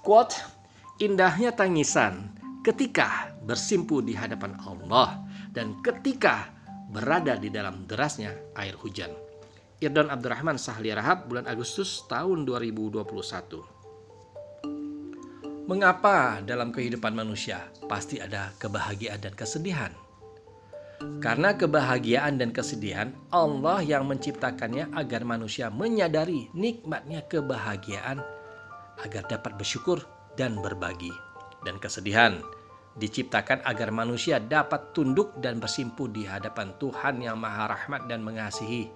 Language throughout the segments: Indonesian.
Quote, indahnya tangisan ketika bersimpu di hadapan Allah dan ketika berada di dalam derasnya air hujan. Irdon Abdurrahman Sahli Rahab bulan Agustus tahun 2021. Mengapa dalam kehidupan manusia pasti ada kebahagiaan dan kesedihan? Karena kebahagiaan dan kesedihan Allah yang menciptakannya agar manusia menyadari nikmatnya kebahagiaan agar dapat bersyukur dan berbagi. Dan kesedihan diciptakan agar manusia dapat tunduk dan bersimpu di hadapan Tuhan yang Maha Rahmat dan Mengasihi,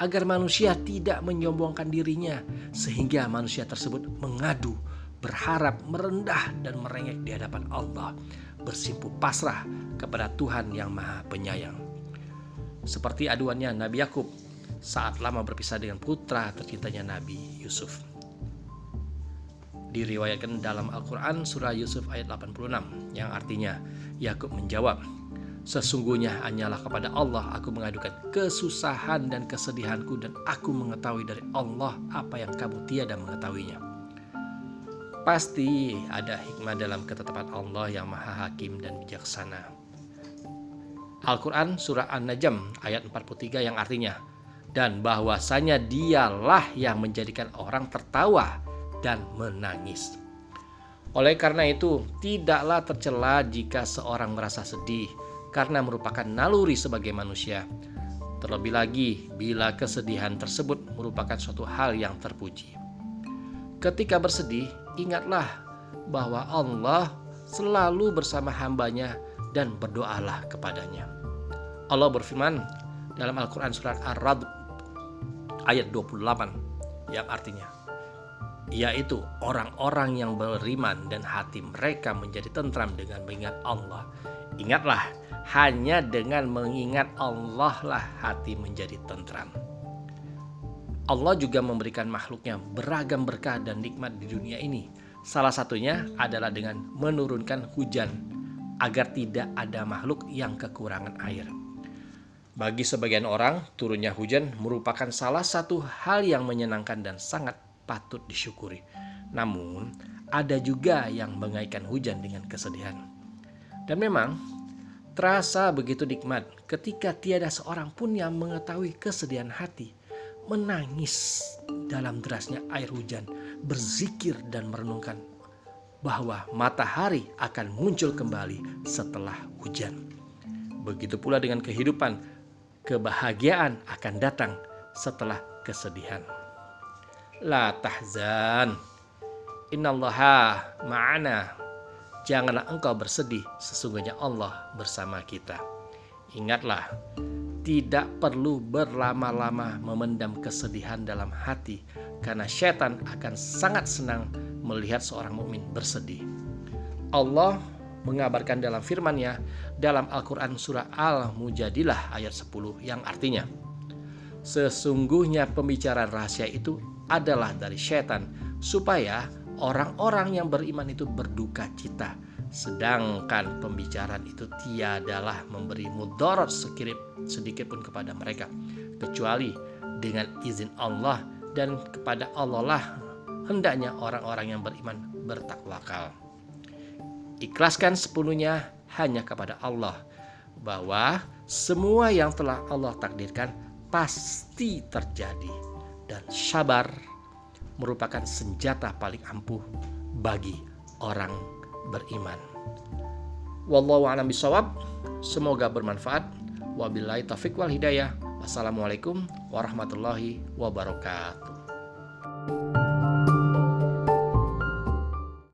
agar manusia tidak menyombongkan dirinya, sehingga manusia tersebut mengadu, berharap, merendah, dan merengek di hadapan Allah, bersimpu pasrah kepada Tuhan yang Maha Penyayang. Seperti aduannya Nabi Yakub saat lama berpisah dengan putra tercintanya Nabi Yusuf. Diriwayatkan dalam Al-Quran surah Yusuf ayat 86 yang artinya Yakub menjawab, Sesungguhnya hanyalah kepada Allah aku mengadukan kesusahan dan kesedihanku dan aku mengetahui dari Allah apa yang kamu tiada mengetahuinya. Pasti ada hikmah dalam ketetapan Allah yang maha hakim dan bijaksana. Al-Quran Surah An-Najm ayat 43 yang artinya Dan bahwasanya dialah yang menjadikan orang tertawa dan menangis. Oleh karena itu tidaklah tercela jika seorang merasa sedih Karena merupakan naluri sebagai manusia. Terlebih lagi bila kesedihan tersebut merupakan suatu hal yang terpuji. Ketika bersedih ingatlah bahwa Allah selalu bersama hambanya dan berdoalah kepadanya. Allah berfirman dalam Al-Quran surat Ar-Rad ayat 28 yang artinya yaitu orang-orang yang beriman dan hati mereka menjadi tentram dengan mengingat Allah. Ingatlah, hanya dengan mengingat Allah lah hati menjadi tentram. Allah juga memberikan makhluknya beragam berkah dan nikmat di dunia ini. Salah satunya adalah dengan menurunkan hujan agar tidak ada makhluk yang kekurangan air. Bagi sebagian orang, turunnya hujan merupakan salah satu hal yang menyenangkan dan sangat patut disyukuri. Namun, ada juga yang mengaitkan hujan dengan kesedihan. Dan memang, terasa begitu nikmat ketika tiada seorang pun yang mengetahui kesedihan hati, menangis dalam derasnya air hujan, berzikir dan merenungkan bahwa matahari akan muncul kembali setelah hujan. Begitu pula dengan kehidupan, kebahagiaan akan datang setelah kesedihan. La tahzan, innallaha ma'ana. Janganlah engkau bersedih, sesungguhnya Allah bersama kita. Ingatlah, tidak perlu berlama-lama memendam kesedihan dalam hati, karena setan akan sangat senang melihat seorang mukmin bersedih. Allah mengabarkan dalam firman-Nya dalam Al-Qur'an surah Al-Mujadilah ayat 10 yang artinya Sesungguhnya pembicaraan rahasia itu adalah dari setan supaya orang-orang yang beriman itu berduka cita. Sedangkan pembicaraan itu tiadalah memberi mudarat sedikit pun kepada mereka. Kecuali dengan izin Allah dan kepada Allah lah hendaknya orang-orang yang beriman bertakwakal. Ikhlaskan sepenuhnya hanya kepada Allah bahwa semua yang telah Allah takdirkan pasti terjadi dan sabar merupakan senjata paling ampuh bagi orang beriman. Wallahu a'lam bishawab. Semoga bermanfaat. Wabillahi taufik wal hidayah. Wassalamualaikum warahmatullahi wabarakatuh.